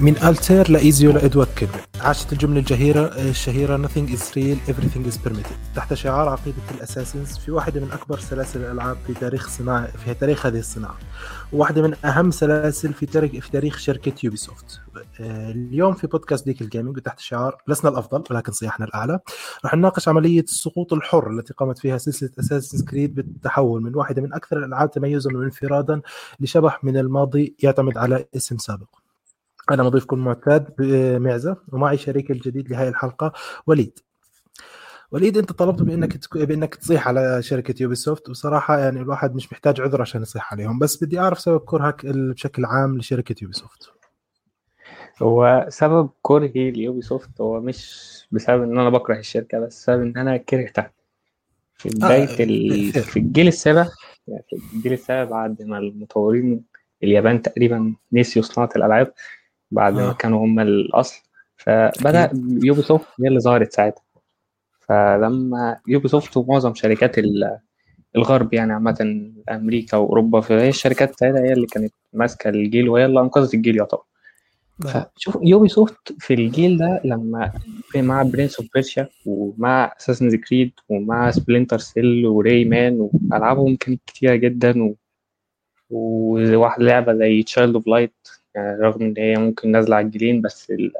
من ألتير لإيزيو لإدوارد كينواي عاشت الجملة الجهيرة الشهيرة nothing is true everything is permitted. تحت شعار عقيدة ال Assassins في واحدة من أكبر سلاسل الألعاب في تاريخ صناعة في تاريخ هذه الصناعة. واحدة من أهم سلاسل في تاريخ في تاريخ شركة Ubisoft اليوم في بودكاست ديك ال gaming وتحت شعار لسنا الأفضل ولكن صياحنا الأعلى. راح نناقش عملية السقوط الحر التي قامت فيها سلسلة Assassin's Creed بالتحول من واحدة من أكثر الألعاب تميزا وانفرادا لشبح من الماضي يعتمد على اسم سابق. أنا مضيفكم المعتاد معزة ومعي شريك الجديد لهذه الحلقة وليد. وليد أنت طلبت بأنك تك... بأنك تصيح على شركة Ubisoft وصراحه يعني الواحد مش محتاج عذر عشان يصيح عليهم بس بدي أعرف سبب كرهك بشكل عام لشركة Ubisoft هو سبب كرهي ل Ubisoft هو مش بسبب إن أنا بكره الشركة بس بسبب إن أنا كرهتها. في بداية آه ال... في الجيل السابع يعني في الجيل السابع بعد ما المطورين اليابان تقريبا نسيوا صناعة الألعاب. بعد ما آه. كانوا هم الأصل. فبدأ Ubisoft هي اللي ظهرت ساعتها. فلما Ubisoft ومعظم شركات ال- الغرب يعني عامة أمريكا وأوروبا فهي الشركات ساعتها هي اللي كانت ماسكة الجيل وهي اللي أنقذت الجيل يعتبر. فشوف Ubisoft في الجيل ده لما مع Prince of Persia ومع Assassin's Creed ومع Splinter Cell و Rayman وألعابهم كانت كتيرة جدا و... وواحد لعبة زي Child of Light رغم إن هي ممكن نازلة على الجيلين بس ال-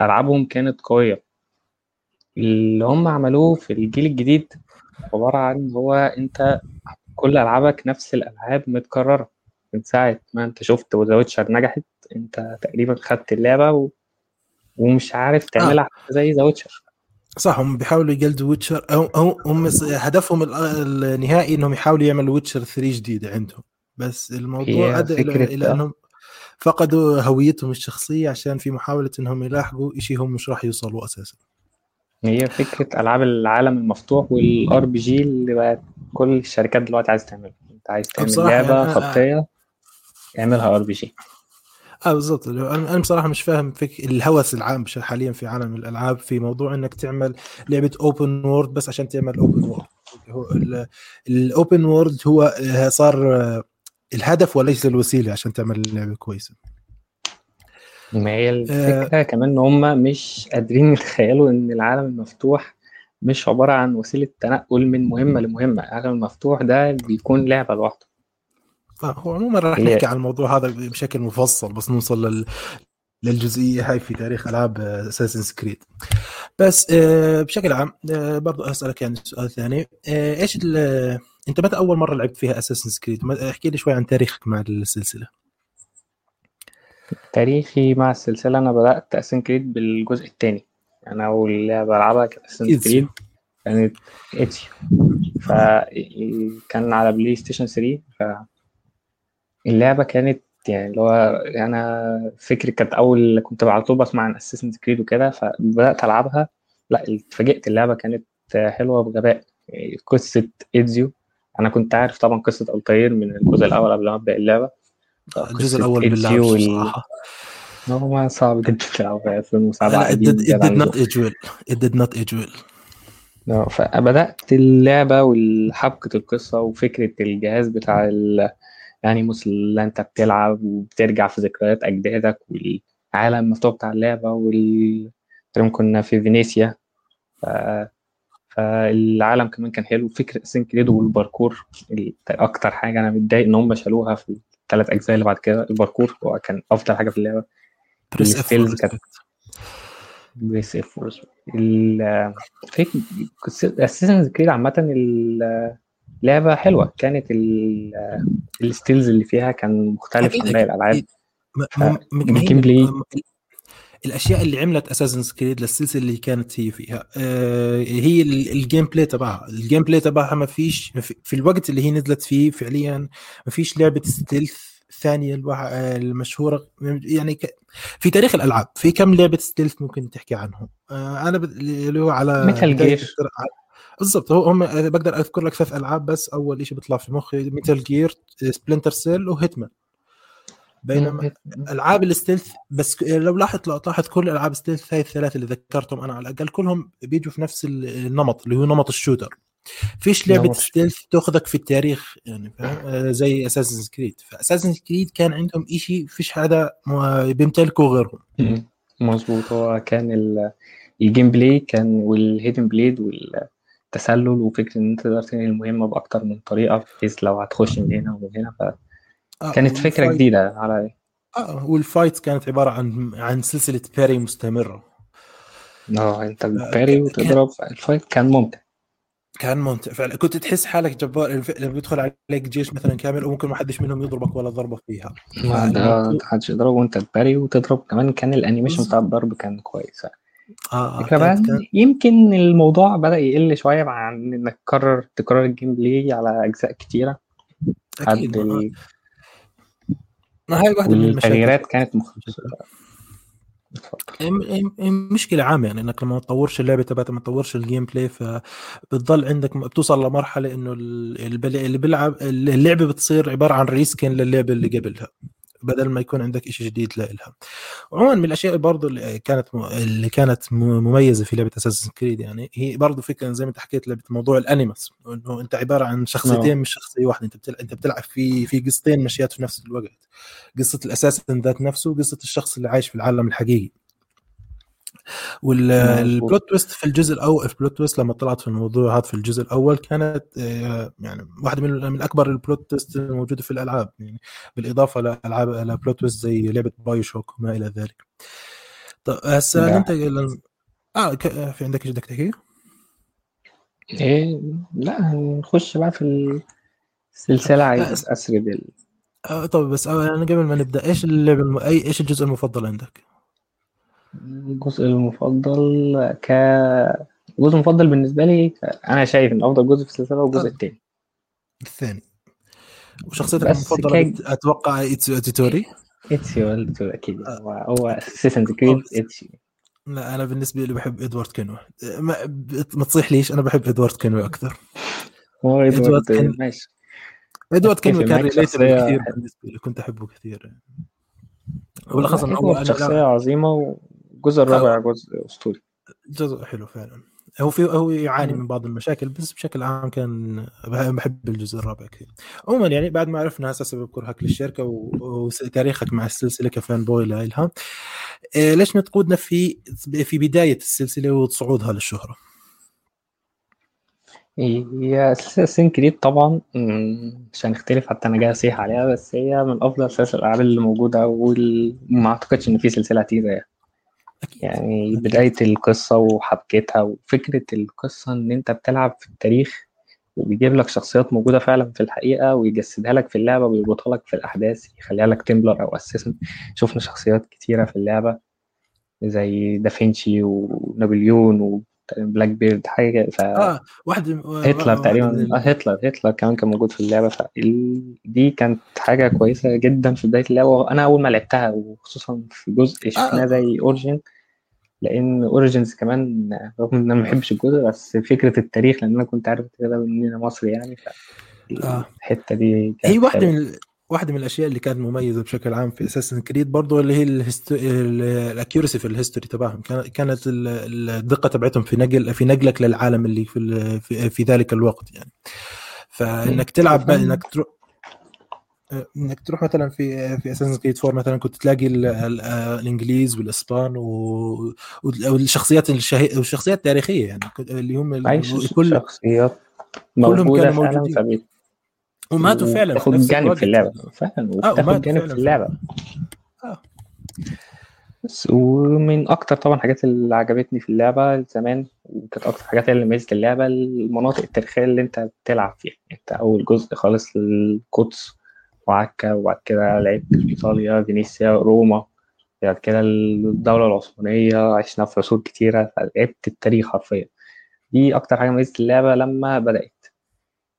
ألعابهم كانت قوية. اللي هم عملوه في الجيل الجديد عبارة عن هو أنت كل ألعابك نفس الألعاب متكررة من ساعة ما أنت شفت The Witcher نجحت أنت تقريبا خدت اللعبة و... ومش عارف تعملها حتى زي The Witcher صح هم بيحاولوا يقلدوا Witcher أو أو هم هدفهم ال- النهائي إنهم يحاولوا يعملوا Witcher 3 جديدة عندهم. بس الموضوع أدى إلى, إلى. إنهم فقدوا هويتهم الشخصية عشان في محاولة إنهم يلاحقوا شيء هم مش راح يوصلوا أساسا. هي فكرة ألعاب العالم المفتوح وال RPG اللي بقت كل الشركات دلوقتي عايز تعملها. أنت عايز تعمل بصراحة لعبة يعني أنا- خطية اعملها RPG آه بالضبط. أنا بصراحة مش فاهم فك الهوس العام حاليا في عالم الألعاب في موضوع إنك تعمل لعبة open world بس عشان تعمل open world ال open world هو صار الهدف وليس الوسيلة عشان تعمل لعبه كويسه ما هي الفكرة كمان إن هم مش قادرين يتخيلوا إن العالم المفتوح مش عبارة عن وسيلة تنقل من مهمة لمهمة. العالم المفتوح ده بيكون لعبة لوحده. فهو عموما راح نحكي عن الموضوع هذا بشكل مفصل بس نوصل لل للجزئية هاي في تاريخ ألعاب اساسنز كريد بس آه، بشكل عام آه، برضو أسألك يعني سؤال ثاني. آه، إيش ال- أنت متى أول مرة لعبت فيها اساسنز كريد احكي لي شوي عن تاريخك مع السلسلة. تاريخي مع السلسلة أنا بدأت اساسن كريد بالجزء الثاني. أنا أول لعبة ألعبها كانت اساسن. كريد كانت إيزيو. فكان على PlayStation 3 فاللعبه كانت يعني اللي هو أنا فكري كانت أول كنت على طول بسمع عن Assassin's Creed وكده فبدأت ألعبها. لا اتفاجئت اللعبة كانت حلوة بغباء. قصة إيزيو أنا كنت عارف طبعا قصة ألتير من الجزء الأول قبل ما أبدأ اللعبة. الجزء الأول بالله بصراحة. هو صعب جدا تلعبها 2007 لا it قديم did, it did not age well. It did not age well. آه، فبدأت اللعبة وحبكة القصة وفكرة الجهاز بتاع الأنيموس اللي أنت بتلعب وبترجع في ذكريات أجدادك والعالم المفتوح بتاع اللعبة وال كنا في فينيسيا. ف... فالعالم كمان كان حلو. فكرة سينكريدو والباركور ال- أكتر حاجة أنا متضايق إن هم شالوها في الثلاث أجزاء اللي بعد كده. الباركور هو كان أفضل حاجة في اللعبة. بريس إف كانت بيس اف ال فيك اساسن كريد عامة اللعبة حلوة. كانت ال- الستيلز اللي فيها كان مختلف عن باقي الألعاب. الجيم بلاي. الأشياء اللي عملت اساسن كريد للسلسلة اللي كانت هي فيها. آه، هي ال- الجيم بلاي تبعها. الجيم بلاي تبعها ما فيش في الوقت اللي هي نزلت فيه فعليا ما فيش لعبة stealth ثانية الوح- آه، المشهورة. يعني ك... في تاريخ الألعاب في كم لعبة stealth ممكن تحكي عنهم؟ آه، أنا ب- اللي هو على مثل جير. بالضبط هو هم آه، بقدر أذكر لك ثلاث ألعاب بس. أول شيء بيطلع في مخي Metal Gear Splinter Cell و Hitman بينما ألعاب ال stealth بس لو لاحظت لو تلاحظ كل ألعاب stealth هاي الثلاثة اللي ذكرتهم أنا على الأقل كلهم بيجوا في نفس ال- النمط اللي هو نمط ال shooter. فيش لعبة stealth تأخذك في التاريخ يعني فاهم؟ آه، زي اساسن كريد فاساسن كريد كان عندهم شيء فيش حدا بيمتلكه غيرهم. مظبوط. هو كان ال gameplay كان وال hidden blade والتسلل وفكرة إن أنت تقدر تنهي المهمة بأكتر من طريقة بحيث لو هتخش من هنا ومن هنا آه فكرة جديدة على آه وال fight كانت عبارة عن عن سلسلة parry مستمرة. آه انت parry وتضرب ال fight كان ممتع. كان ممتع فعلا. كنت تحس حالك جبار لما بيدخل عليك جيش مثلا كامل وممكن ما حدش منهم يضربك ولا ضربة فيها. ما حدش يضرب وانت تباري وتضرب كمان كان ال animation بتاع الضرب كان كويس. آه, آه، كمان كان... يمكن الموضوع بدأ يقل شوية مع إنك تكرر تكرار ال gameplay على أجزاء كتيرة. أكيد هاي واحدة من التغييرات كانت مختلفه مشكلة عامة يعني إنك لما تطورش اللعبة تبعتها ما تطورش ال gameplay فبتضل عندك بتوصل لمرحلة إنه اللي بيلعب اللعبة بتصير عبارة عن reskin للعبة اللي قبلها. بدل ما يكون عندك شيء جديد لها عموما من الأشياء برضو اللي كانت اللي كانت مميزة في لعبة Assassin's Creed يعني هي برضو فكرة زي ما أنت حكيت لعبة موضوع ال Animus إنه أنت عبارة عن شخصيتين نعم. مش شخصية واحدة أنت بتلعب أنت بتلعب في في قصتين ماشيات في نفس الوقت. قصة ال assassin ذات نفسه وقصه الشخص اللي عايش في العالم الحقيقي. وال plot twist في الجزء الأول ال plot twist لما طلعت في الموضوع هذا في الجزء الأول كانت آه، يعني واحدة من من أكبر ال plot twist الموجودة في الألعاب يعني بالإضافة لالعاب ال plot twist زي لعبة BioShock وما إلى ذلك طيب هسه أنت آه في عندك إيش بدك تحكي؟ إيه لا نخش بقى في السلسلة عايز أسرد ال... آه طب بس أنا قبل ما نبدأ إيش اللعبة الم... أي إيش الجزء المفضل عندك؟ الجزء المفضل ك الجزء المفضل بالنسبة لي أنا شايف إن أفضل جزء في السلسلة هو الجزء الثاني. الثاني وشخصيتك المفضلة كي... أتوقع إتسيو أوديتوري إتسيو أكيد. آه. هو Assassin's Creed إتسيو لا أنا بالنسبة لي بحب إدوارد كينواي. ما, ما تصيح ليش؟ أنا بحب إدوارد كينوي أكثر. هو إدوارد, إدوارد ماشي. إدوارد كينوي كان كثير بالنسبة لي كنت أحبه كثير. وبالأخص إنه هو شخصية عظيمة الجزء الرابع جزء أسطوري. جزء حلو فعلا. هو في هو يعاني من بعض المشاكل بس بشكل عام كان بحب الجزء الرابع كثير. عموما يعني بعد ما عرفنا هسه سبب كرهك للشركة وتاريخك مع السلسلة كفان بوي لها إيه ليش نتقودنا في في بداية السلسلة وصعودها للشهرة؟ هي سلسلة كريد طبعا مش هنختلف حتى أنا جاي أصيح عليها بس هي من أفضل سلاسل الألعاب اللي موجودة وما أعتقدش إن في سلسلة هتيجي زيها يعني بداية القصة وحبكتها وفكرة القصة إن أنت بتلعب في التاريخ وبيجيب لك شخصيات موجودة فعلا في الحقيقة ويجسدها لك في اللعبة ويربطها لك في الأحداث يخليها لك تمبلر أو أساسا شفنا شخصيات كتيرة في اللعبة زي دافنشي ونابليون بلاك بيرد حاجة ف آه واحد هتلر تقريبا. آه هتلر هتلر كمان كان موجود في اللعبة. فدي كانت حاجة كويسة جدا في بداية اللعبة. وأنا أول ما لعبتها وخصوصا في جزء شفناه آه. زي Origins لأن Origins كمان رغم إن أنا ما بحبش الجزء بس فكرة التاريخ لأن أنا كنت عارف كده ان أنا مصري يعني ف آه. الحتة دي هي واحدة من واحدة من الأشياء اللي كانت مميزة بشكل عام في Assassin's Creed برضه اللي هي ال accuracy في ال history تبعهم. كانت الدقة تبعتهم في نقل في نقلك للعالم اللي في في, في ذلك الوقت يعني. فإنك تلعب إنك تروح إنك تروح مثلا في في Assassin's Creed 4 مثلا كنت تلاقي الإنجليز والإسبان والشخصيات الشهي... والشخصيات التاريخية يعني اللي هم كل شخصيات كلهم كانوا موجودين. وماتوا فعلا تاخد جانب في اللعبة. فعلا وتاخد جانب في اللعبة. آه. بس ومن أكتر طبعا الحاجات اللي عجبتني في اللعبة زمان وكانت أكتر الحاجات اللي ميزت اللعبة المناطق التاريخية اللي أنت بتلعب فيها. أنت أول جزء خالص القدس وعكا وبعد كده لعبت في إيطاليا فينيسيا روما بعد كده الدولة العثمانية عشنا في عصور كتيرة فلعبت التاريخ حرفيا. دي أكتر حاجة ميزت اللعبة لما بدأت.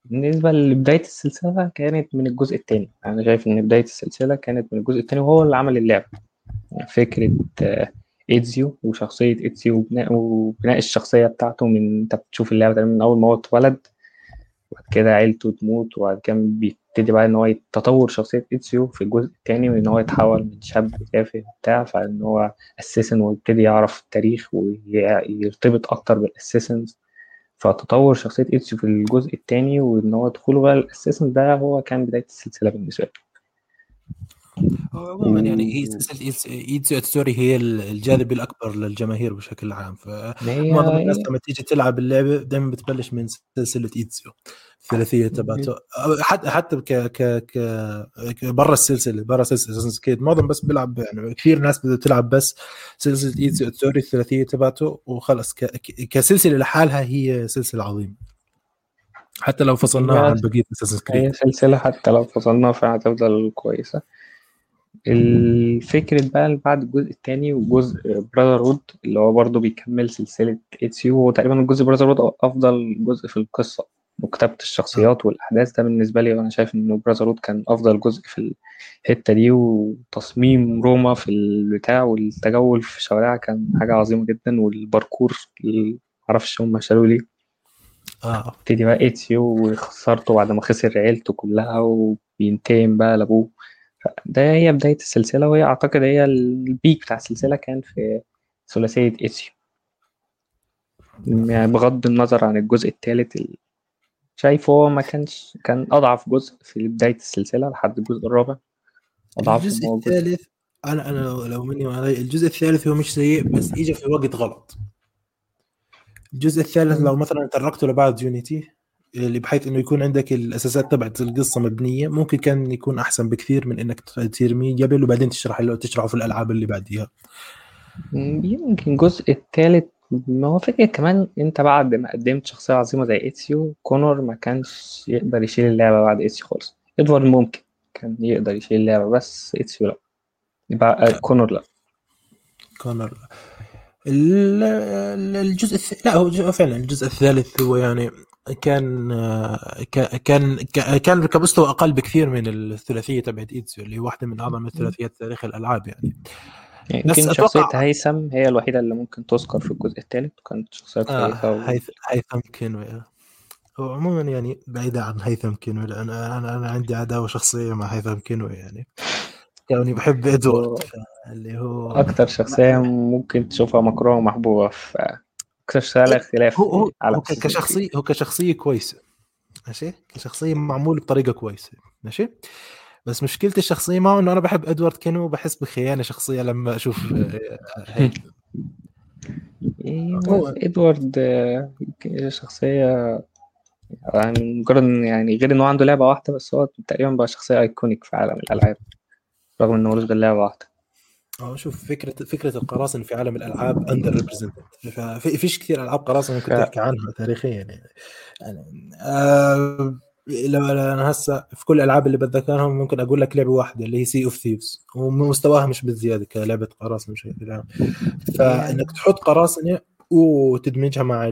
بالنسبة لبداية السلسلة كانت من الجزء الثاني أنا شايف إن بداية السلسلة كانت من الجزء الثاني وهو اللي عمل اللعبة. فكرة إيدزيو وشخصية إيدزيو وبناء, وبناء الشخصية بتاعته من أنت بتشوف اللعبة من أول ما هو اتولد. وبعد كده عيلته تموت وبعد كده بيبتدي بقى إن هو تطور شخصية إيدزيو في الجزء الثاني وإن هو يتحول من شاب تافه وبتاع فإن هو assassin ويبتدي يعرف التاريخ ويرتبط أكتر بال assassins فتطور شخصية إيتسيو في الجزء الثاني وإن هو دخوله بقى ال assassin ده هو كان بداية السلسلة بالنسبة لي عموما يعني هي سلسلة إيتسو إتسوري هي الجاذب الأكبر للجماهير بشكل عام. فمعظم الناس لما تيجي تلعب اللعبة دائما بتبلش من سلسلة إيتسو الثلاثية تبعته. حتى حتى ك ك ك برا السلسلة برا سلسلة Assassin's Creed معظم بس بيلعب يعني كثير ناس بدها تلعب بس سلسلة إيتسو إتسوري الثلاثية تبعته وخلص ك... كسلسلة لحالها هي سلسلة عظيمة. حتى لو فصلناها عن بقية Assassin's Creed سلسلة حتى لو فصلناها فهتفضل كويسة. الفكرة بقى اللي بعد الجزء الثاني وجزء Brotherhood اللي هو برضه بيكمل سلسلة اتسيو هو تقريبا الجزء Brotherhood أفضل جزء في القصة وكتابة الشخصيات والأحداث. ده بالنسبة لي وأنا شايف إنه Brotherhood كان أفضل جزء في الحتة دي وتصميم روما في البتاع والتجول في شوارعها كان حاجة عظيمة جدا والباركور معرفش هم شالوه ليه. آه. ابتدي بقى اتسيو وخسرته بعد ما خسر عيلته كلها وبينتقم بقى لأبوه. ده هي بداية السلسلة وهي أعتقد هي ال peak بتاع السلسلة كان في ثلاثية إتسيو يعني بغض النظر عن الجزء الثالث شايفه هو ما كانش كان أضعف جزء في بداية السلسلة لحد الجزء الرابع. أضعف الجزء الثالث أنا أنا لو مني وعلي الجزء الثالث هو مش سيء بس إجا في وقت غلط. الجزء الثالث لو مثلا تركته لبعد يونيتي اللي بحيث إنه يكون عندك الأساسات تبعت القصة مبنية ممكن كان يكون أحسن بكثير من إنك ترميه قبل وبعدين تشرح له تشرحه في الألعاب اللي بعديها. يمكن الجزء الثالث ما هو فكرة كمان أنت بعد ما قدمت شخصية عظيمة زي ايتسيو كونور ما كانش يقدر يشيل اللعبة بعد ايتسيو خالص. إدوارد ممكن كان يقدر يشيل اللعبة بس ايتسيو لا. يبقى كونور لا. كونور الجزء الث... لا هو فعلا الجزء الثالث هو يعني كان كان كان كمستوى أقل بكثير من الثلاثية تبعت إيتسو اللي هي واحدة من أعظم الثلاثيات تاريخ الألعاب يعني. يمكن شخصية هيثم هي الوحيدة اللي ممكن تذكر في الجزء الثالث وكانت شخصية كويسة آه و... هيثم كينوي هو عموما يعني بعيدة عن هيثم كينوي لأن أنا أنا عندي عداوة شخصية مع هيثم كينوي يعني. كوني بحب إدوارد اللي هو أكثر شخصية ممكن تشوفها مكروهة ومحبوبة في اكتشف على اختلاف هو هو, على هو كشخصيه هو كشخصية كويسة ماشي؟ كشخصية معمول بطريقة كويسة ماشي؟ بس مشكلتي الشخصية معه إنه أنا بحب إدوارد كينواي وبحس بخيانة شخصية لما أشوف هيك. إيه، هو إدوارد شخصية يعني مجرد يعني غير إنه عنده لعبة واحدة بس هو تقريبا بقى شخصية iconic في عالم الألعاب رغم إنه ملوش غير لعبة واحدة. آه شوف فكرة فكرة القراصنة في عالم الألعاب underrepresented فيش كثير ألعاب قراصنة ممكن تحكي عنها تاريخيا يعني, يعني آه لو أنا هسه في كل الألعاب اللي بتذكرهم ممكن أقول لك لعبة واحدة اللي هي Sea of Thieves ومستواها مش بالزياده كلعبة قراصنة بشكل عام. فانك تحط قراصنة وتدمجها مع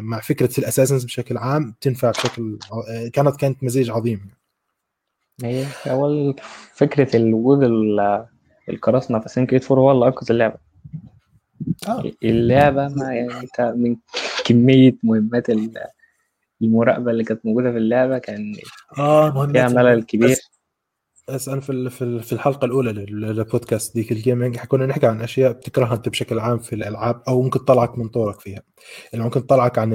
مع فكرة ال Assassins بشكل عام تنفع بشكل كانت كانت مزيج عظيم. هي أول فكرة الوجود القراصنة في Creed 4 هو اللي أنقذ اللعبة. آه. اللعبة ما يعني أنت من كمية مهمات المراقبة اللي كانت موجودة في اللعبة كان آه مهمات فيها ملل كبير. بس أنا في في الحلقة الأولى للبودكاست ديك الجيمنج كنا نحكي عن أشياء بتكرهها انت بشكل عام في الألعاب أو ممكن تطلعك من طورك فيها. اللي ممكن تطلعك عن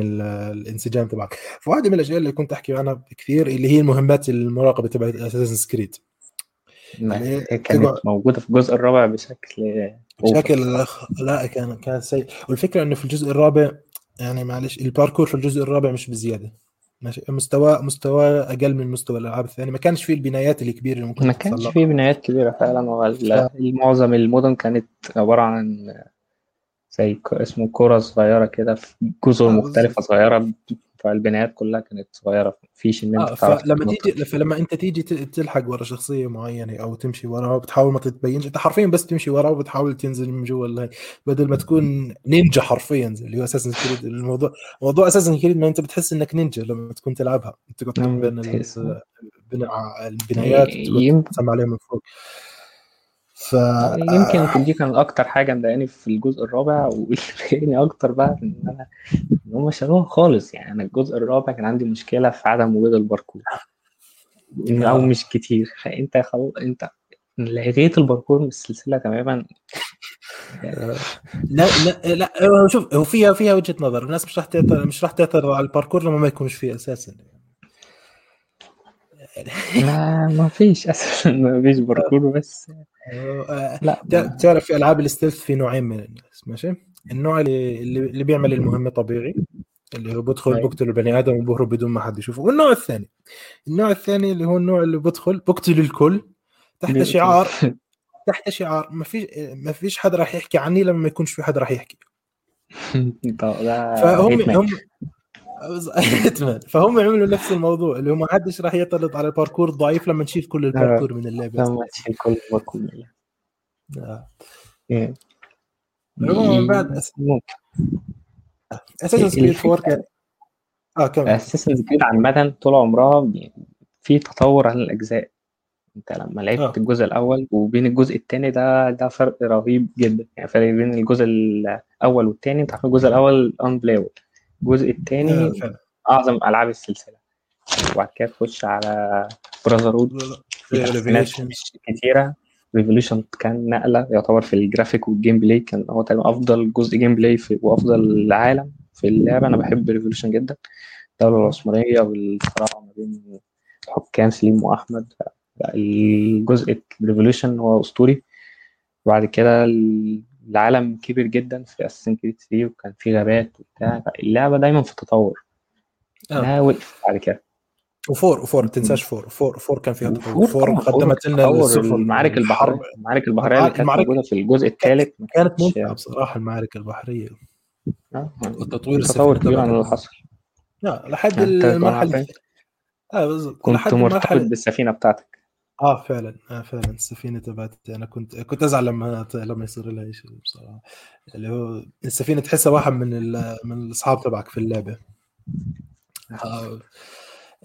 الانسجام تبعك. فواحدة من الأشياء اللي كنت أحكي عنها كثير اللي هي المهمات المراقبة تبعت اساسن كريد كانت موجودة في الجزء الرابع بشكل بشكل لا كان كان سيء. والفكرة إنه في الجزء الرابع يعني معلش الباركور في الجزء الرابع مش بزيادة. ماشي. مستوى مستوى أقل من مستوى الألعاب الثانية ما كانش فيه البنايات الكبيرة اللي ممكن ما كانش فيه بنايات كبيرة فعلا. معظم المدن كانت عبارة عن زي اسمه كرة صغيرة كده في جزر آه مختلفة صغيرة فالبنايات كلها كانت صغيرة فيش ان انت آه فلما تيجي فلما أنت تيجي تلحق ورا شخصية معينة أو تمشي وراها بتحاول ما تتبينش أنت حرفيا بس تمشي وراها وبتحاول تنزل من جوا بدل ما تكون نينجا حرفيا اللي هو أساسا كريد الموضوع موضوع أساسا كريد ما أنت بتحس إنك نينجا لما تكون تلعبها. تقعد نعم، بين البنايات تسمع عليهم من فوق. ف يمكن دي كان أكتر حاجة مضايقاني في الجزء الرابع واللي مضايقني أكتر بقى إن أنا إن هم شالوها خالص. يعني أنا الجزء الرابع كان عندي مشكلة في عدم وجود الباركور أو مش كتير. فأنت خلاص أنت لغيت الباركور من السلسلة تماما لا لا لا شوف هو فيها فيها وجهة نظر. الناس مش راح تعترض مش راح تعترض على الباركور لما ما يكونش فيه أساسا. لا ما فيش أساسا ما فيش باركور بس. لا تعرف في ألعاب ال stealth في نوعين من الناس ماشي؟ النوع اللي اللي بيعمل المهمه طبيعي اللي هو بدخل أيوة. بقتل البني آدم وبهرب بدون ما حد يشوفه. والنوع الثاني النوع الثاني اللي هو النوع اللي بدخل بقتل الكل تحت شعار تحت شعار ما فيش ما فيش حد راح يحكي عني لما ما يكونش في حد راح يحكي. فهم هم فهم عملوا نفس الموضوع اللي هو ما حدش راح يعترض على الباركور ضعيف لما نشيل كل الباركور من اللعبة. لما نشيل كل الباركور من اللعبة. آه. إيه. عموما بعد Assassin's Creed 4 كان آه كمل. Assassin's Creed عامة طول عمرها في تطور عن الأجزاء. أنت لما لعبت آه. الجزء الأول وبين الجزء الثاني ده ده فرق رهيب جدا. يعني فرق بين الجزء الأول والثاني أنت عارف الجزء الأول unplayable الجزء الثاني آه أعظم ألعاب السلسلة. وبعد كده تخش على Brotherhood كتيرة. Revelations كان نقلة يعتبر في ال graphic وال gameplay كان هو تقريبا أفضل جزء gameplay في وأفضل عالم في اللعبة. أنا بحب Revelations جدا. الدولة العثمانية والصراع ما بين حكام سليم وأحمد. الجزء Revelations هو أسطوري. وبعد كده العالم كبر جدا في Assassin's Creed 3 وكان في غابات وبتاع اللعبه دايما في تطور. آه. لا وقف بعد كده. و four و four ما تنساش four four four كان فيها تطور. four قدمت لنا المعارك البحرية المعارك البحرية اللي كانت موجودة في الجزء الثالث كانت ممتعة بصراحة المعارك البحرية. آه. والتطوير تطور كبير عن اللي حصل. لا لحد المرحلة آه بالظبط. كنت مرتبط بالسفينة بتاعتك. آه فعلا. آه فعلا. السفينة تبعتي. أنا كنت كنت أزعل لما لما يصير لها شيء بصراحة. اللي هو السفينة تحسها واحد من من الأصحاب تبعك في اللعبة. آه.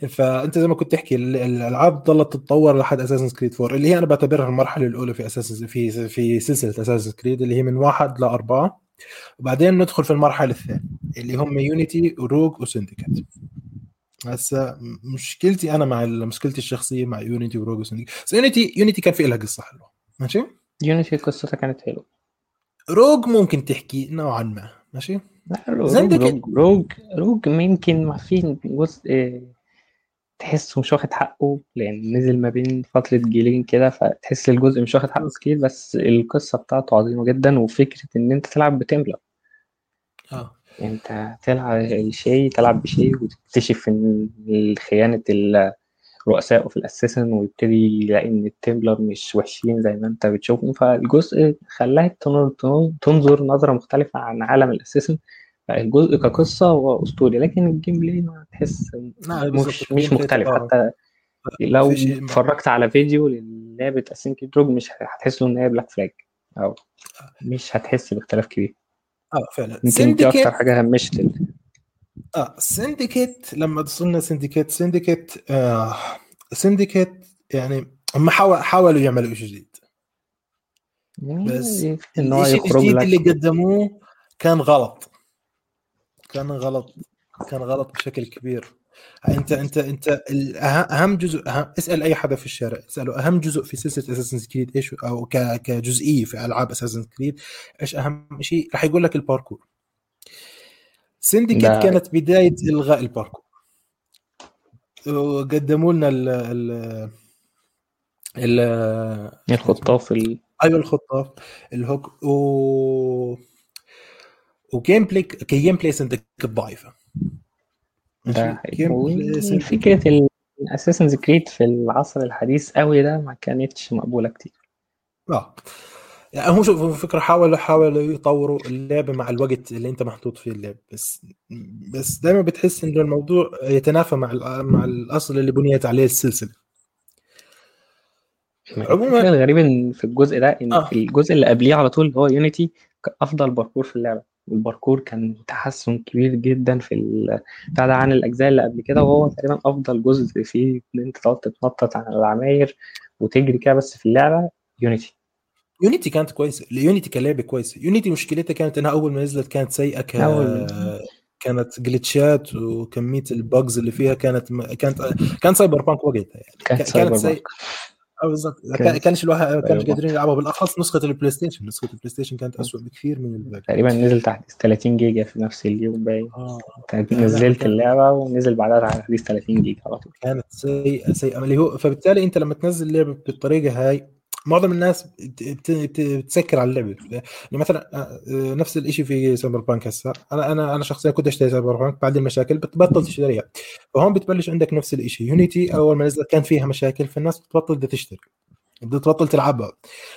فأنت زي ما كنت تحكي الألعاب ظلت تتطور لحد Assassin's Creed 4 اللي هي أنا بعتبرها المرحلة الأولى في أساس في في سلسلة Assassin's Creed اللي هي من واحد لأربعة. وبعدين ندخل في المرحلة الثانية اللي هم Unity و Rogue و Syndicate هسه مشكلتي أنا مع مشكلتي الشخصية مع Unity و Rogue و Syndicate بس Unity Unity كان في لها قصة حلوة. ماشي؟ يونيتي قصتها كانت حلوة. روج ممكن تحكي نوعا ما. ماشي؟ روج روج روج, روج ممكن ما في جزء تحسه مش واخد حقه لأن نزل ما بين فترة جيلين كده فتحس الجزء مش واخد حقه كتير بس القصة بتاعته عظيمة جدا وفكرة إن أنت تلعب بتملى آه. انت تلعب شيء تلعب بشيء وتكتشف إن خيانه الرؤساء في ال Assassin ويبتدي يلاقي إن ال Templar مش وحشين زي ما أنت بتشوفهم. فالجزء خلاك تنظر نظرة مختلفة عن عالم ال Assassin. الجزء كقصة هو اسطوري لكن ال gameplay ما تحس مش مش مختلف. حتى لو اتفرجت على فيديو للعبة Assassin's Creed Rogue مش هتحس إن هي Black Flag أو مش هتحس باختلاف كبير. آه فعلا. يمكن دي أكتر حاجة همشت آه سندكيت لما وصلنا سندكيت سندكيت آه سندكيت يعني هم حاولوا يعملوا شيء جديد. بس الشيء الجديد اللي قدموه كان غلط. كان غلط كان غلط بشكل كبير. انت انت انت أهم جزء أهم اسأل أي حدا في الشارع اسأله أهم جزء في سلسلة اساسن كريد إيش أو كجزئية في ألعاب اساسن كريد إيش أهم شيء؟ راح يقول لك الباركور. Syndicate كانت بداية إلغاء الباركور. وقدموا لنا ال ال الخطاف ال... أيوه الخطاف ال hook و و gameplay ك gameplay Syndicate ضعيفة. فكرة ال Assassin's Creed في العصر الحديث قوي ده ما كانتش مقبولة كتير. آه. يعني هو شوف فكرة حاولوا حاولوا يطوروا اللعبه مع الوقت اللي انت محطوط فيه اللعب. بس بس دائما بتحس إنه الموضوع يتنافى مع مع الأصل اللي بنيت عليه السلسلة. عموما الغريب إن في الجزء ده إن آه. الجزء اللي قبليه على طول هو يونيتي أفضل باركور في اللعبة. والباركور كان تحسن كبير جدا في بتاع ده عن الأجزاء اللي قبل كده وهو تقريبا أفضل جزء فيه إن أنت تقعد تتنطط على العماير وتجري كده بس في اللعبة Unity Unity كانت كويسة Unity كلعبه كويسه Unity مشكلتها كانت إنها أول ما نزلت كانت سيئة ك... كانت glitch ات وكمية ال bugs اللي فيها كانت كانت كان Cyberpunk وقتها يعني. كانت, كانت سايبر آه بالضبط كانش الواحد كانش قادرين يلعبها. بالأخص نسخة ال PlayStation نسخة ال PlayStation كانت اسوء بكثير من الباقي. تقريبا نزل تحديث 30 جيجا في نفس اليوم باين. آه. نزلت اللعبة ونزل بعدها تحديث 30 جيجا على طول. كانت سيئة سيئة. اللي هو فبالتالي أنت لما تنزل اللعبه بالطريقة هاي معظم الناس بتسكر على اللعبة. يعني مثلا آه، نفس الشيء في Cyberpunk هسه. أنا أنا أنا شخصيا كنت أشتري Cyberpunk بعد المشاكل بتبطل تشتريها فهون بتبلش عندك نفس الشيء Unity أول ما نزلت كان فيها مشاكل فالناس بتبطل بدها تشتري. بتبطل تلعبها.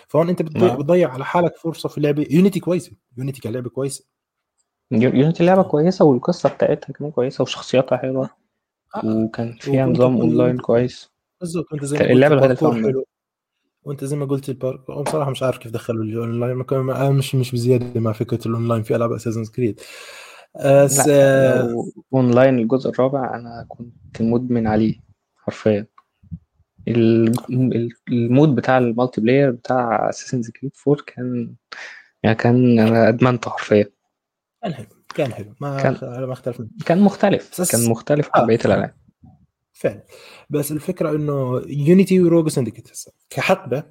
فهون أنت نعم. بتضيع على حالك فرصة في اللعبة. Unity كويسة. Unity كلعبة كويسة. Unity لعبة كويسة والقصة بتاعتها كمان كويسة وشخصياتها حلوة. آه. وكان فيها نظام اونلاين كويس. بالظبط انت زي اللعبة الوحيدة وانت زي ما قلت بصراحه مش عارف كيف دخلوا الأونلاين. مش مش بزيادة مع فكرة الأونلاين. في ألعاب Assassin's Creed بس أونلاين الجزء الرابع أنا كنت مدمن عليه حرفيا. المود بتاع ال multiplayer بتاع Assassin's Creed 4 كان يعني كان أنا أدمنته حرفيا. كان حلو. كان حلو. ما كان ما اختلف كان مختلف. كان مختلف عن آه. بقية الألعاب. فعلا. بس الفكرة إنه يونيتي وروج سندكيت كحقبة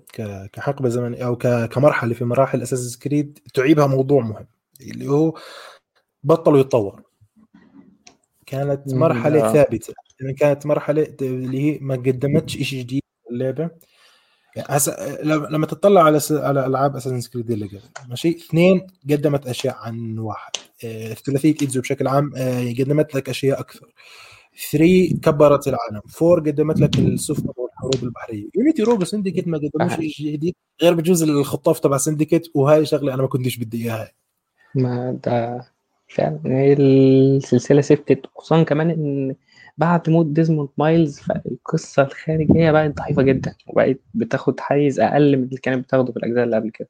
كحقبة زمنية أو كمرحلة في مراحل أساس كريد تعيبها موضوع مهم اللي هو بطلوا يتطور كانت مرحلة ثابتة. يعني كانت مرحلة اللي هي ما قدمتش شيء جديد اللعبة. يعني هسه لما تطلع على س... على ألعاب اساسن كريد اللي قبل ماشي؟ اثنين قدمت أشياء عن واحد. آه، ثلاثية Ezio بشكل عام آه، قدمت لك أشياء أكثر. 3 كبرت العالم. 4 قدمت لك السفن والحروب البحرية. Unity Rogue و Syndicate ما قدموش شيء جديد غير بجوز الخطاف تبع Syndicate وهاي شغلة أنا ما كنتش بدي إياها. ما ده فعلا. السلسلة سبتت خصوصا كمان إن بعد موت ديزموند مايلز فالقصة الخارجية بقت ضعيفة جدا وبقت بتاخد حيز أقل من اللي كانت بتاخده في الأجزاء اللي قبل كده.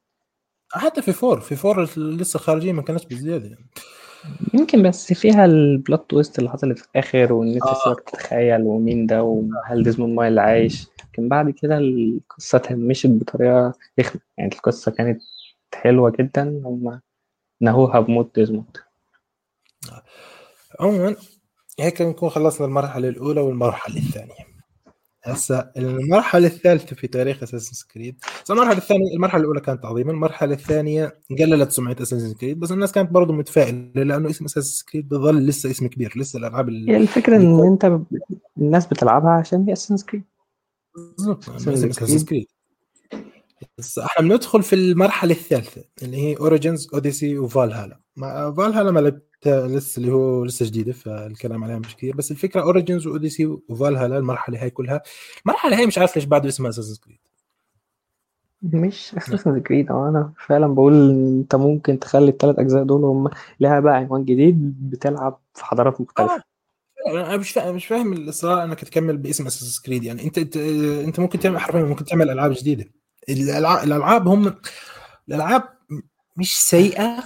حتى في four في four لسه خارجين ما كانتش بزيادة. يعني يمكن بس فيها ال plot twist اللي حصلت في الآخر وإن أنت آه. تتخيل ومين ده وهل ديزموند مايل عايش لكن بعد كده القصة تهمشت بطريقة رخمة. يعني القصة كانت حلوة جدا هم نهوها بموت ديزموند. عموما هيك نكون خلصنا المرحلة الأولى والمرحلة الثانية. هسا المرحلة الثالثة في تاريخ Assassin's Creed المرحلة الثانية المرحلة الأولى كانت عظيمة، المرحلة الثانية قللت سمعة Assassin's Creed بس الناس كانت برضه متفائلة لأنه اسم Assassin's Creed بظل لسه اسم كبير، لسه الألعاب اللي الفكرة إن أنت ب... الناس بتلعبها عشان هي Assassin's Creed بالضبط. Assassin's Creed بس إحنا بندخل في المرحلة الثالثة اللي هي Origins Odyssey و Valhalla Valhalla ما لعبت لسه اللي هو لسه جديدة فالكلام عليها مش كثير بس الفكرة Origins و Odyssey و Valhalla المرحلة هاي كلها. المرحلة هاي مش عارف ليش بعده اسمها اساسن كريد مش اساسن كريد أنا فعلا بقول أنت ممكن تخلي الثلاث أجزاء دول هم لها بقى عنوان جديد بتلعب في حضارات مختلفة. آه. أنا مش فاهم مش فاهم الاصرار إنك تكمل باسم أساس كريد يعني أنت أنت, أنت ممكن تعمل حرفيا ممكن تعمل ألعاب جديدة. الالعاب الألعاب هم الألعاب مش سيئة.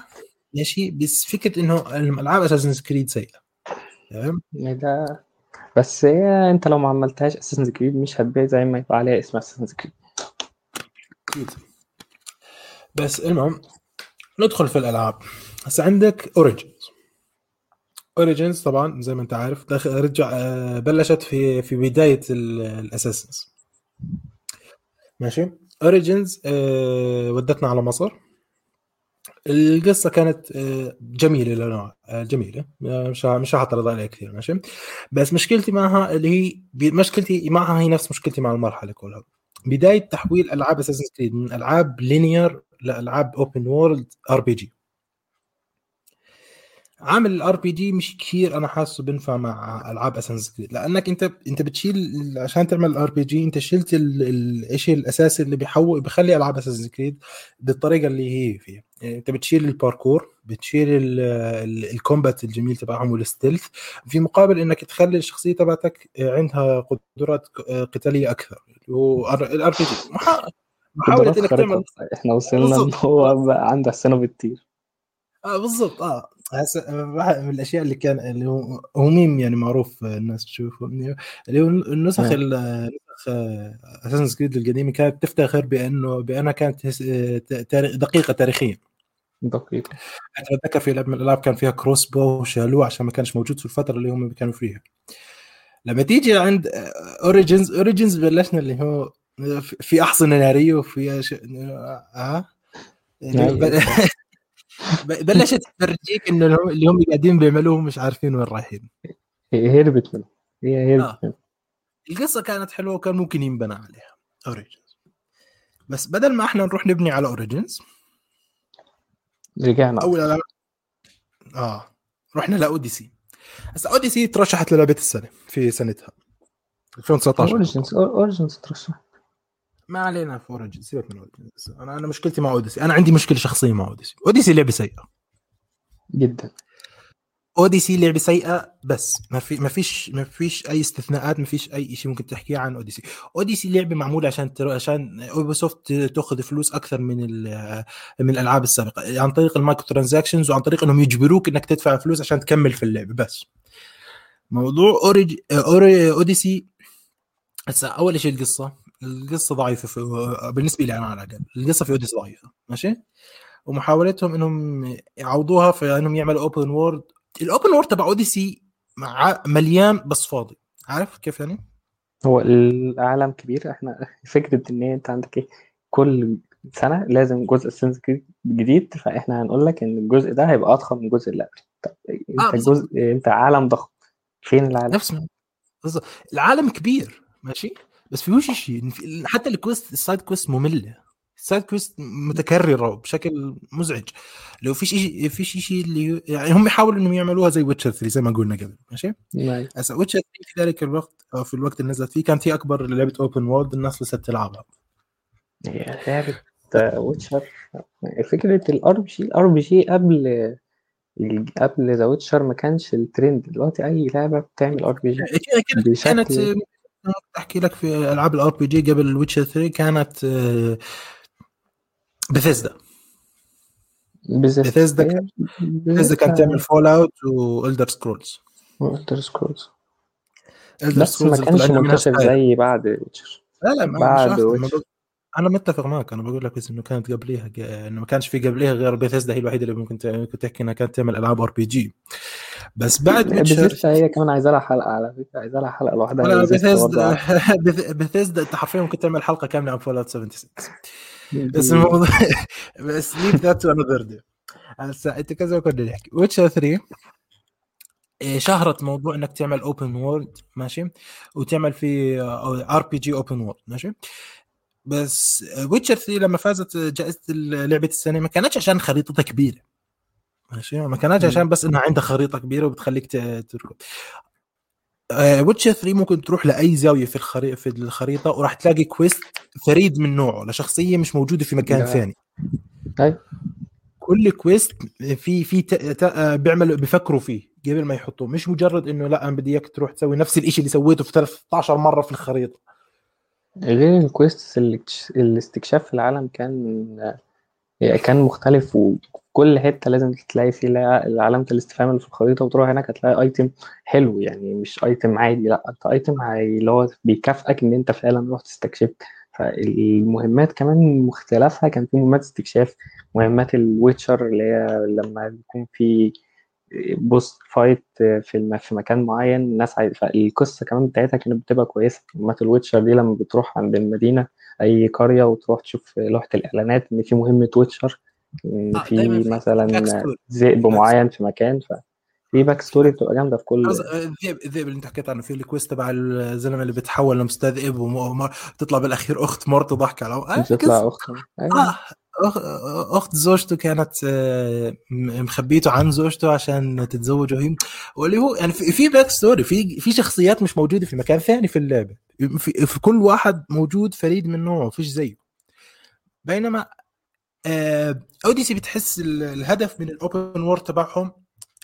ماشي؟ بس فكرة إنه الالعاب اساسن كريد سيئة. تمام؟ ده بس هي أنت لو ما عملتهاش Assassin's Creed مش هتبيع زي ما يبقى عليها اسم Assassin's Creed بس المهم ندخل في الألعاب. هسه عندك Origins Origins طبعا زي ما أنت عارف رجع آه، بلشت في في بداية ال Assassins ماشي؟ Origins أه ودتنا على مصر. القصة كانت آه، جميلة لنوع آه، جميلة. مش مش اعترض عليها كثير ماشي؟ بس مشكلتي معها اللي هي مشكلتي معها هي نفس مشكلتي مع المرحلة كلها. بداية تحويل ألعاب Assassin's Creed من ألعاب linear لألعاب open world RPG عامل ال RPG مش كثير أنا حاسه بنفع مع ألعاب Assassin's Creed لأنك أنت أنت بتشيل عشان تعمل ال RPG انت شلت الشيء الأساسي اللي بيحول بخلي ألعاب Assassin's Creed بالطريقة اللي هي فيها. يعني انت بتشيل الباركور بتشيل ال combat الجميل تبعهم وال stealth في مقابل انك تخلي الشخصية تبعتك عندها قدرات قتالية أكثر هو ال RPG. محاولة إنك تعمل إحنا وصلنا إن هو عنده أحصنة بتطير آه بالضبط. آه. من الأشياء اللي كان اللي هو هو ميم يعني معروف الناس تشوفه. اللي هو النسخ نسخ Assassin's Creed القديمة كانت تفتخر بانه بأنها كانت دقيقة تاريخيا دقيقة. أتذكر في لعبه من الالعاب كان فيها crossbow وشالوه عشان ما كانش موجود في الفترة اللي هم كانوا فيها. لما تيجي عند Origins Origins بلشنا اللي هو في أحصنة نارية وفي ش... آه يعني بلشت تفرجيك إنه اللي هم قاعدين بيعملوه مش عارفين وين رايحين. هي هربت منه هي هربت آه. القصة كانت حلوة وكان ممكن ينبنى عليها. Origins بس بدل ما إحنا نروح نبني على Origins رجعنا اول ألعاب آه. رحنا ل Odyssey هسه Odyssey ترشحت للعبة السنة في سنتها. 2019 Origins Origins ترشح. ما علينا في Origin سيبك من Origin أنا أنا مشكلتي مع Odyssey أنا عندي مشكلة شخصية مع Odyssey Odyssey لعبة سيئة. جدا. Odyssey لعبة سيئة بس ما في ما فيش ما فيش أي استثناءات ما فيش أي شيء ممكن تحكيه عن Odyssey Odyssey لعبة معمولة عشان تر... عشان Ubisoft تاخذ فلوس أكثر من ال... من الألعاب السابقة عن طريق ال microtransactions وعن طريق إنهم يجبروك إنك تدفع فلوس عشان تكمل في اللعبة بس. موضوع Orig Ori... Odyssey هسه أول شيء القصة. القصة ضعيفة في... بالنسبة لي أنا على الأقل. القصة في Odyssey ضعيفة ماشي؟ ومحاولتهم إنهم يعوضوها في إنهم يعملوا open world ال open world تبع Odyssey مع مليان بس فاضي عارف كيف يعني؟ هو العالم كبير إحنا فكرة إن أنت عندك إيه كل سنة لازم جزء Assassin's جديد فإحنا هنقول لك إن الجزء ده هيبقى أضخم من الجزء اللي قبله طب أنت آه،. جزء أنت عالم ضخم فين العالم؟ نفس بالظبط. العالم كبير ماشي بس فيهوش شيء حتى ال quest ال side quest مملة ال side quest متكررة بشكل مزعج. لو فيش شيء فيش شيء اللي يعني هم يحاولوا إنهم يعملوها زي Witcher 3 زي ما قلنا قبل ماشي؟ نعم. هسه Witcher 3 في ذلك الوقت أو في الوقت اللي نزلت فيه كانت هي أكبر لعبة open world الناس لسه تلعبها هي لعبة Witcher فكرة ال RPG ال RPG قبل قبل The Witcher ما كانش الترند دلوقتي أي لعبة بتعمل RPG كانت بشكل أحكي لك في ألعاب ال RPG قبل ال Witcher 3 كانت Bethesda Bethesda Bethesda كان- بثيسدا كانت تعمل Fallout وال Elder Scrolls وال Elder Scrolls بس ما كانش منتشر زي بعد ويتشر لا لا ما بعد. Witcher. أنا متفق معك أنا بقول لك بس إنه كانت قبليها إنه ما كانش في قبليها غير بيثيسدا هي الوحيدة اللي ممكن ت- ممكن تحكي إنها كانت تعمل ألعاب RPG بس بعد ويتشر بثيسدا هي كمان عايزة لها حلقة على فكرة عايزة لها حلقة لوحدها. بثيسدا بثيسدا أنت حرفيا ممكن تعمل حلقة كاملة عن Fallout 76 بس الموضوع بس leave that to another day هسه أنت كذا كنا نحكي Witcher 3 إيه، شهرت موضوع إنك تعمل open world ماشي؟ وتعمل في RPG open world ماشي؟ بس Witcher 3 لما فازت جائزة لعبة السنة ما كانتش عشان خريطتها كبيرة ماشي؟ ما كانتش. عشان بس إنها عندها خريطة كبيرة وبتخليك تركض. Witcher 3 ممكن تروح لأي زاوية في الخريطه في الخريطة وراح تلاقي quest فريد من نوعه لشخصية مش موجودة في مكان لا. ثاني أي. كل quest في في ت- ت- بيعملوا بيفكروا فيه قبل ما يحطوه مش مجرد إنه لأ أنا بدي إياك تروح تسوي نفس الشيء اللي سويته في 13 مرة في الخريطة غير ال quest الاستكشاف في العالم كان كان مختلف وكل حتة لازم تلاقي فيه لا- علامة الاستفهام اللي في الخريطة وتروح هناك هتلاقي item حلو يعني مش item عادي لأ انت item اللي هو بيكافئك إن أنت فعلا رحت استكشفت فالمهمات كمان مختلفها كان في مهمات استكشاف مهمات ال Witcher اللي هي لما يكون في boss fight في. في مكان معين الناس عايز فالقصة كمان بتاعتها كانت بتبقى كويسة مهمات ال Witcher دي لما بتروح عند المدينة أي قرية وتروح تشوف لوحة الإعلانات إن في مهمة Witcher آه، في في مثلا. ذئب معين في مكان ففي backstory بتبقى جامدة في كل قصد- الذئب الذئب اللي انت حكيت عنه في ال quest تبع الزلمة اللي بتحول لمستذئب وتطلع بالأخير أخت مرته ضحك على آه بتطلع قصة- أخت أيوة. آه. أخت زوجته كانت آه، مخبيته عن زوجته عشان تتزوجوا هي واللي هو يعني في, في backstory في في شخصيات مش موجودة في مكان ثاني في اللعبة في, في كل واحد موجود فريد من نوعه فيش زيه بينما آه، Odyssey بتحس ال- الهدف من ال open world تبعهم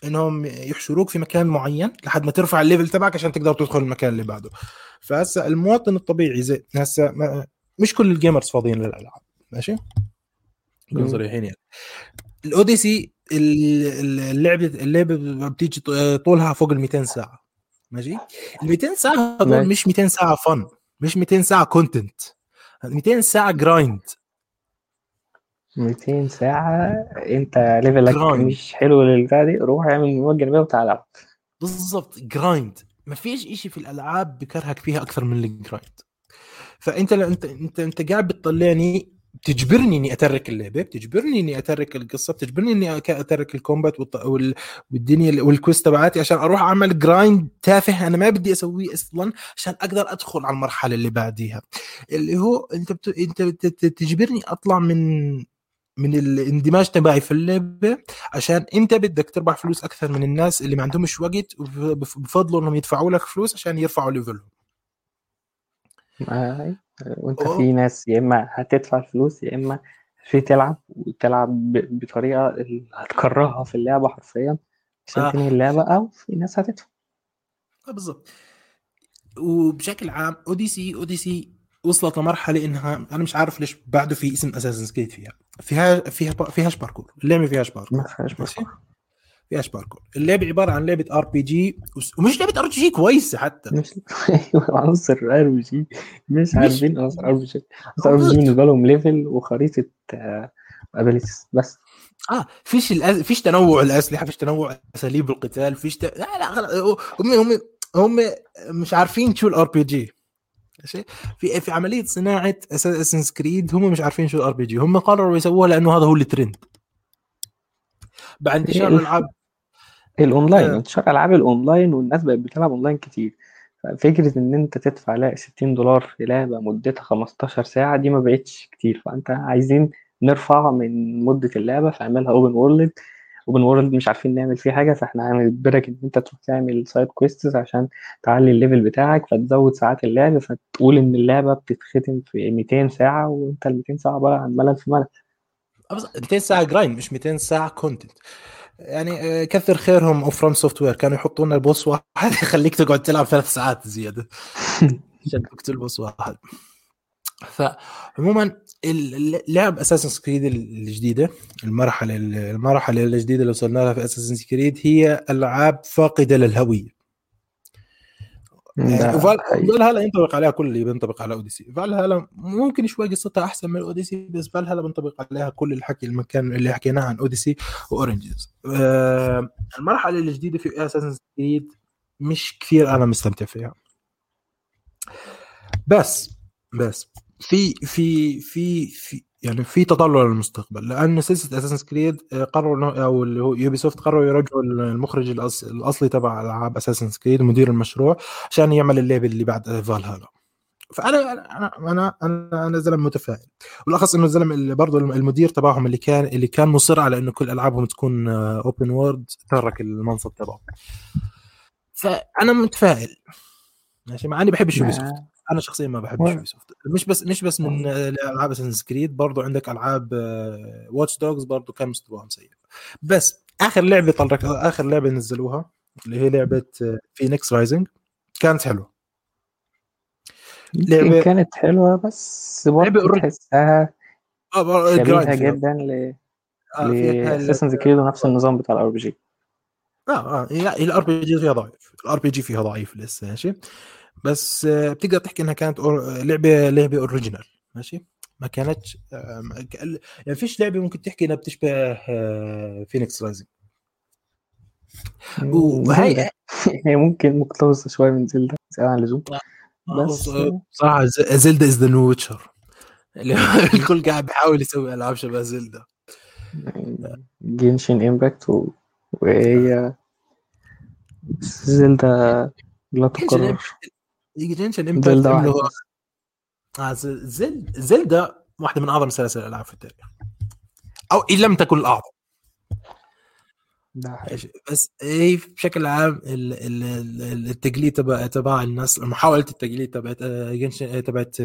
إنهم يحشروك في مكان معين لحد ما ترفع ال level تبعك عشان تقدر تدخل المكان اللي بعده. فهسه المواطن الطبيعي زي هسه مش كل ال gamers فاضيين للألعاب ماشي؟ نكون. صريحين يعني. ال Odyssey ال- ال- اللعبه اللعبة بتيجي ط- طولها فوق ال 200 ساعة ماشي؟ ال 200 ساعة هذول. مش 200 ساعة فن مش 200 ساعة content 200 ساعة جرايند 200 ساعة. أنت level ك grind. مش حلو للبتاع دي روح اعمل مهمات جانبيه وتعالى. العب بالضبط grind ما فيش إشي في الألعاب بكرهك فيها أكثر من ال grind فأنت أنت أنت أنت قاعد بتطلعني بتجبرني إني أترك اللعبة بتجبرني إني أترك القصة بتجبرني إني أترك ال combat والدنيا وال quest تبعاتي عشان أروح أعمل grind تافه. أنا ما بدي اسويه أصلا عشان أقدر أدخل على المرحلة اللي بعديها. اللي هو أنت بت... أنت بتجبرني أطلع من من الاندماج تبعي في اللعبة عشان انت بدك تربح فلوس أكثر من الناس اللي ما عندهمش وقت بفضلوا إنهم يدفعوا لك فلوس عشان يرفعوا level هم. وأنت في ناس يا إما هتدفع الفلوس يا إما في تلعب وتلعب بطريقة اللي هتكرهها في اللعبة حرفيا عشان آه. تنهي اللعبة أو في ناس هتدفع. آه بالظبط وبشكل عام Odyssey Odyssey وصلت لمرحلة إنها أنا مش عارف ليش بعده في اسم Assassin's Creed فيها. فيها فيها فيهاش باركور اللعبة فيهاش باركور ما فيهاش باركور فيهاش باركور اللعبة عبارة عن لعبة RPG ومش لعبة RPG كويسة حتى. مش عنصر RPG مش عارفين عنصر ار بي جي ار بي جي بالنسبة لهم level وخريطة abilities بس. آه فيش الأز... فيش تنوع الأسلحة فيش تنوع أساليب القتال فيش ت... لا لا هم هم هم مش عارفين شو ال RPG ماشي؟ في في عملية صناعة Assassin's Creed هم مش عارفين شو ال RPG هم قرروا يسووها لأنه هذا هو الترند بعد انتشار الالعاب الأونلاين آه. انتشار ألعاب الأونلاين والناس بقت بتلعب أونلاين كتير. فكرة إن أنت تدفع لا 60 دولار في لعبة مدتها 15 ساعة دي ما بقتش كتير. فأنت عايزين نرفع من مدة اللعبة فاعملها open world open world مش عارفين نعمل فيه حاجة فإحنا هنجبرك إن أنت تروح تعمل side quests عشان تعلي ال level بتاعك فتزود ساعات اللعب فتقول إن اللعبة بتتختم في 200 ساعة وأنت ال 200 ساعة عبارة عن ملل في ملل. 200 ساعة grind مش 200 ساعة content يعني آه، كثر خيرهم FromSoftware كانوا يحطوا لنا ال boss واحد يخليك تقعد تلعب ثلاث ساعات زيادة. عشان تقتل boss واحد. فعموما اللعب Assassin's Creed الجديدة. المرحلة المرحلة الجديدة اللي وصلنا لها في Assassin's Creed هي ألعاب فاقدة للهوية. فال هلا ينطبق عليها كل اللي بينطبق على Odyssey. Valhalla ممكن شوي قصتها أحسن من Odyssey بس فال هلا بينطبق عليها كل الحكي المكان اللي حكيناه عن Odyssey و Origins آه المرحلة الجديدة في Assassin's Creed مش كثير أنا مستمتع فيها. بس بس في في في في يعني في تطلع للمستقبل لأن سلسلة Assassin's Creed قرروا أو اللي هو Ubisoft قرروا يرجعوا المخرج الأصلي تبع ألعاب Assassin's Creed مدير المشروع عشان يعمل اللعبه اللي بعد فالهالا فأنا أنا أنا أنا, أنا زلمة متفائل. والاخص إنه الزلمة اللي برضه المدير تبعهم اللي كان اللي كان مصر على إنه كل ألعابهم تكون open world ترك المنصب تبعه. فأنا متفائل. ماشي مع إني بحب Ubisoft أنا شخصيا ما بحب Ubisoft مش بس مش بس من العاب Assassin's Creed برضو عندك ألعاب Watch Dogs برضو كان مستواهم سيء. بس آخر لعبة طلعت آخر لعبة نزلوها اللي هي لعبة Fenyx Rising كانت حلوة. لعبه كانت حلوة بس برضه تحسها آه، شبيهة جدا ل Assassin's Creed ونفس النظام بتاع ال RPG آه آه ال RPG فيها ضعيف. ال RPG فيها ضعيف لسه ماشي. بس بتقدر تحكي إنها كانت لعبة لعبة original ماشي؟ ما كانتش يعني فيش لعبة ممكن تحكي إنها بتشبه Fenyx Rising وهي هي ممكن مقتبسه شوية من Zelda زياده عن اللزوم آه، بس صراحة Zelda is the new Witcher الكل قاعد بيحاول يسوي ألعاب شبه Zelda Genshin Impact وهي Zelda لا يجي Genshin Impact اللي هو آه زل Zelda واحدة من أعظم سلاسل الألعاب في التاريخ. أو إن لم تكن الأعظم. بس هي بشكل عام التقليد تبع تبع الناس محاولة التقليد تبعت آه، Genshin آه، تبعت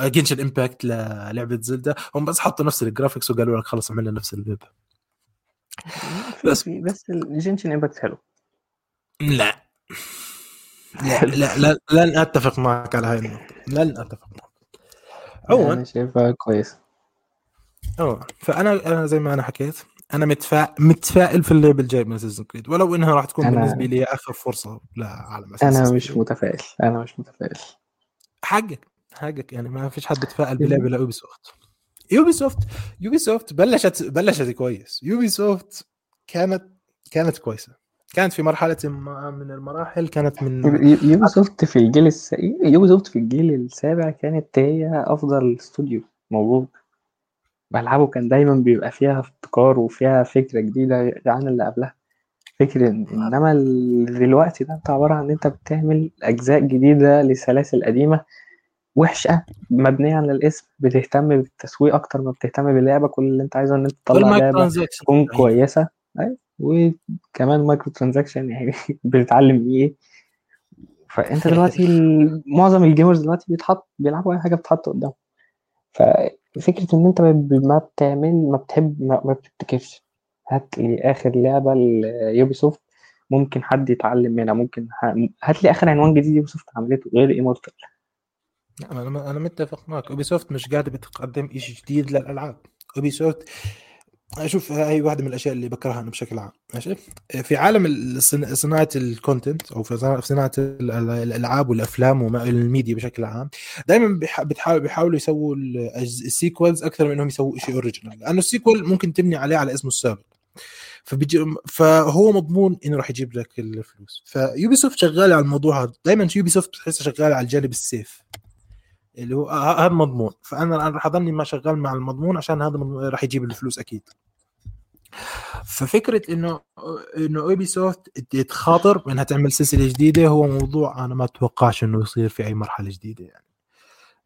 Genshin Impact للعبة Zelda هم بس حطوا نفس الجرافيكس وقالوا لك خلص عملنا نفس اللعبه بس بس. ال Genshin Impact حلو. لا. لا لا, لا لن أتفق معك على هاي النقطة. لن أتفق معك. عموما. شايفها كويس. آه فأنا أنا زي ما أنا حكيت أنا متفائل متفائل في اللعبه الجاي من Assassin's Creed ولو إنها راح تكون أنا... بالنسبة لي آخر فرصة لعالم أنا مش متفائل. أنا مش متفائل. حقك حقك. يعني ما فيش حد يتفائل بلعبة ل Ubisoft Ubisoft Ubisoft بلشت بلشت كويس. Ubisoft كانت كانت كويسة. كانت في مرحلة ما من المراحل كانت من Ubisoft في الجيل الس... Ubisoft في الجيل السابع كانت هي أفضل استوديو موجود. بلعبه كان دايما بيبقى فيها ابتكار وفيها فكرة جديدة عن اللي قبلها. فكرة إنما دلوقتي ده أنت عبارة عن إن أنت بتعمل أجزاء جديدة لسلاسل قديمة وحشة مبنية على الاسم بتهتم بالتسويق أكتر ما بتهتم باللعبة. كل اللي أنت عايزه إن أنت تطلع لعبة تكون كويسة. أيوة. وكمان microtransaction يعني بتتعلم إيه؟ فأنت دلوقتي معظم ال gamers دلوقتي بيتحط بيلعبوا أي حاجة بتتحط قدامهم. ففكرة إن أنت ما بتعمل ما بتحب ما بتبتكرش. هات لي آخر لعبة ل Ubisoft ممكن حد يتعلم منها. ممكن هات لي آخر عنوان جديد Ubisoft عملته غير Immortals أنا أنا متفق معك. Ubisoft مش قاعدة بتقدم شيء جديد للألعاب. Ubisoft أشوف هاي واحدة من الأشياء اللي بكرهها أنا بشكل عام ماشي؟ في عالم صناعة ال content أو في صناعه الألعاب والأفلام والميديا بشكل عام دائما بيحاولوا بيحاولوا يسووا ال sequels أكثر من إنهم يسووا شيء original لأنه ال sequel ممكن تبني عليه على اسمه السابق فبيجي فهو مضمون إنه راح يجيب لك الفلوس. ف Ubisoft شغاله على الموضوع هذا. دائما Ubisoft بتحسها شغاله على الجانب ال safe اللي هو هذا مضمون. فانا راح أضلني ما شغال مع المضمون عشان هذا راح يجيب الفلوس أكيد. ففكرة إنه إنه Ubisoft تخاطر انها تعمل سلسلة جديدة هو موضوع أنا ما أتوقعش إنه يصير في أي مرحلة جديدة يعني.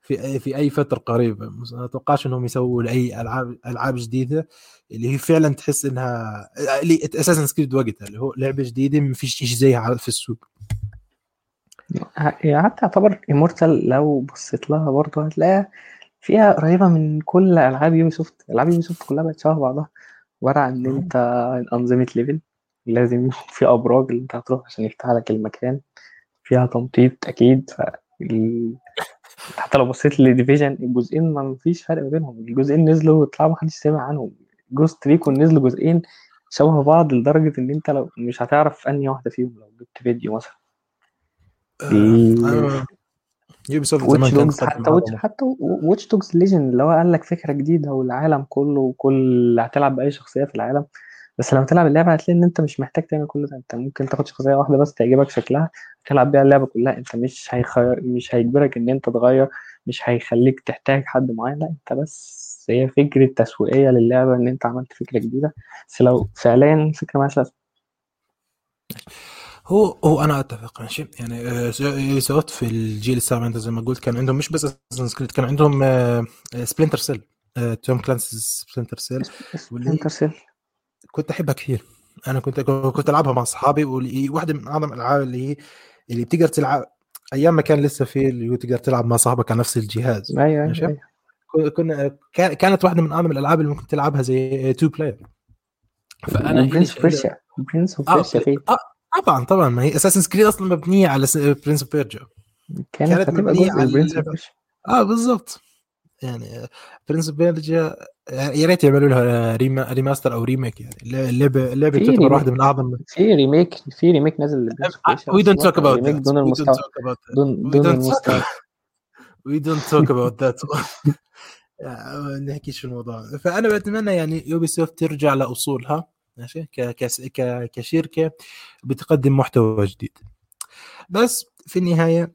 في أي في أي فترة قريبة. ما أتوقعش إنهم يسووا اي ألعاب ألعاب جديدة اللي هي فعلا تحس إنها اللي Assassin's Creed وقتها اللي هو لعبة جديدة ما فيش شيء زيها في السوق. حتى تعتبر Immortals لو بصيت لها برضه هتلاقيها فيها قريبة من كل ألعاب Ubisoft ألعاب Ubisoft كلها بقت شبه بعضها. عن ان أنت أنظمة level لازم في أبراج اللي أنت هتروح عشان يفتح لك المكان. فيها تمطيط أكيد ف حتى لو بصيت ل Division الجزئين ما فيش فرق ما بينهم. الجزئين نزلوا وطلعوا محدش سمع عنهم. Ghost Recon نزلوا جزئين شبه بعض لدرجة إن أنت لو مش هتعرف أنهي واحدة فيهم لو جبت فيديو مثلا. Ubisoft زمان كانت حتى Watch حتى Watch Dogs Legion اللي هو قال لك فكرة جديدة والعالم كله وكل هتلعب بأي شخصية في العالم. بس لما تلعب اللعبة هتلاقي إن أنت مش محتاج تعمل كل ده. أنت ممكن تاخد شخصية واحدة بس تعجبك شكلها تلعب بيها اللعبة كلها. أنت مش هيخير مش هيجبرك إن أنت تغير مش هيخليك تحتاج حد معين. لا أنت بس هي فكرة تسويقية للعبة إن أنت عملت فكرة جديدة. بس لو فعليا فكرة مالهاش لازمة. هو هو أنا أتفق ماشي؟ يعني Ubisoft في الجيل السابع أنت زي ما قلت كان عندهم مش بس Assassin's Creed كان عندهم Splinter Cell Tom Clancy's Splinter Cell Splinter Cell كنت أحبها كثير. أنا كنت كنت ألعبها مع أصحابي واحدة من أعظم الألعاب اللي هي اللي بتقدر تلعب. أيام ما كان لسه في اللي تقدر تلعب مع صاحبك على نفس الجهاز أيوه ماشي؟ أيوة. كنا كانت واحدة من أعظم الألعاب اللي ممكن تلعبها زي two player فأنا Prince of Persia Prince of فيه طبعا طبعا. ما هي Assassin's Creed أصلا مبنية على Prince of Persia كانت, كانت مبنية على Prince of آه بالضبط. يعني Prince of Persia يا ريت يعملوا لها rema- remaster أو remake يعني. اللعبة اللعبة تعتبر واحدة من أعظم في remake في remake نزل we don't talk about دون المستوى. دون دون المستوى. we don't talk about that نحكيش في الموضوع. فأنا بتمنى يعني Ubisoft ترجع لأصولها. ماشي؟ كشركه بتقدم محتوى جديد. بس في النهاية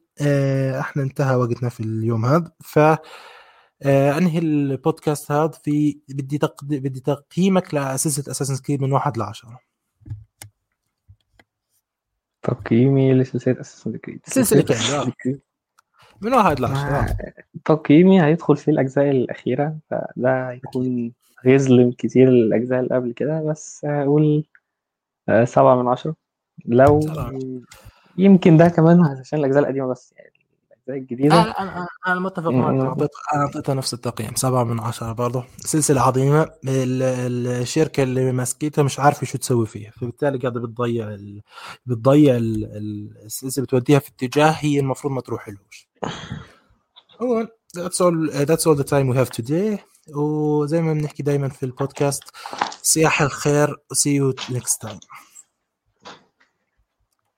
إحنا انتهى وقتنا في اليوم هذا. ف انهي البودكاست هذا في بدي تقد... بدي تقييمك لسلسله اساسن كريد من واحد لعشرة. تقييمي لسلسلة اساسن كريد سلسلة كريد من واحد لعشرة. تقييمي هيدخل في الأجزاء الأخيرة فده هيكون هيظلم كتير الأجزاء اللي قبل كده بس هقول سبعة من عشرة. لو يمكن ده كمان عشان الأجزاء القديمة بس يعني الأجزاء الجديدة. أنا أنا أنا متفق معك أنا اعطيتها نفس التقييم سبعة من عشرة برضه. سلسلة عظيمة. الشركة اللي ماسكتها مش عارفه شو تسوي فيها فبالتالي قاعدة بتضيع ال... بتضيع ال... السلسلة بتوديها في اتجاه هي المفروض ما تروح لهوش هو that's all that's all the time we have today. وزي ما بنحكي دائما في البودكاست صياح الخير see you next time.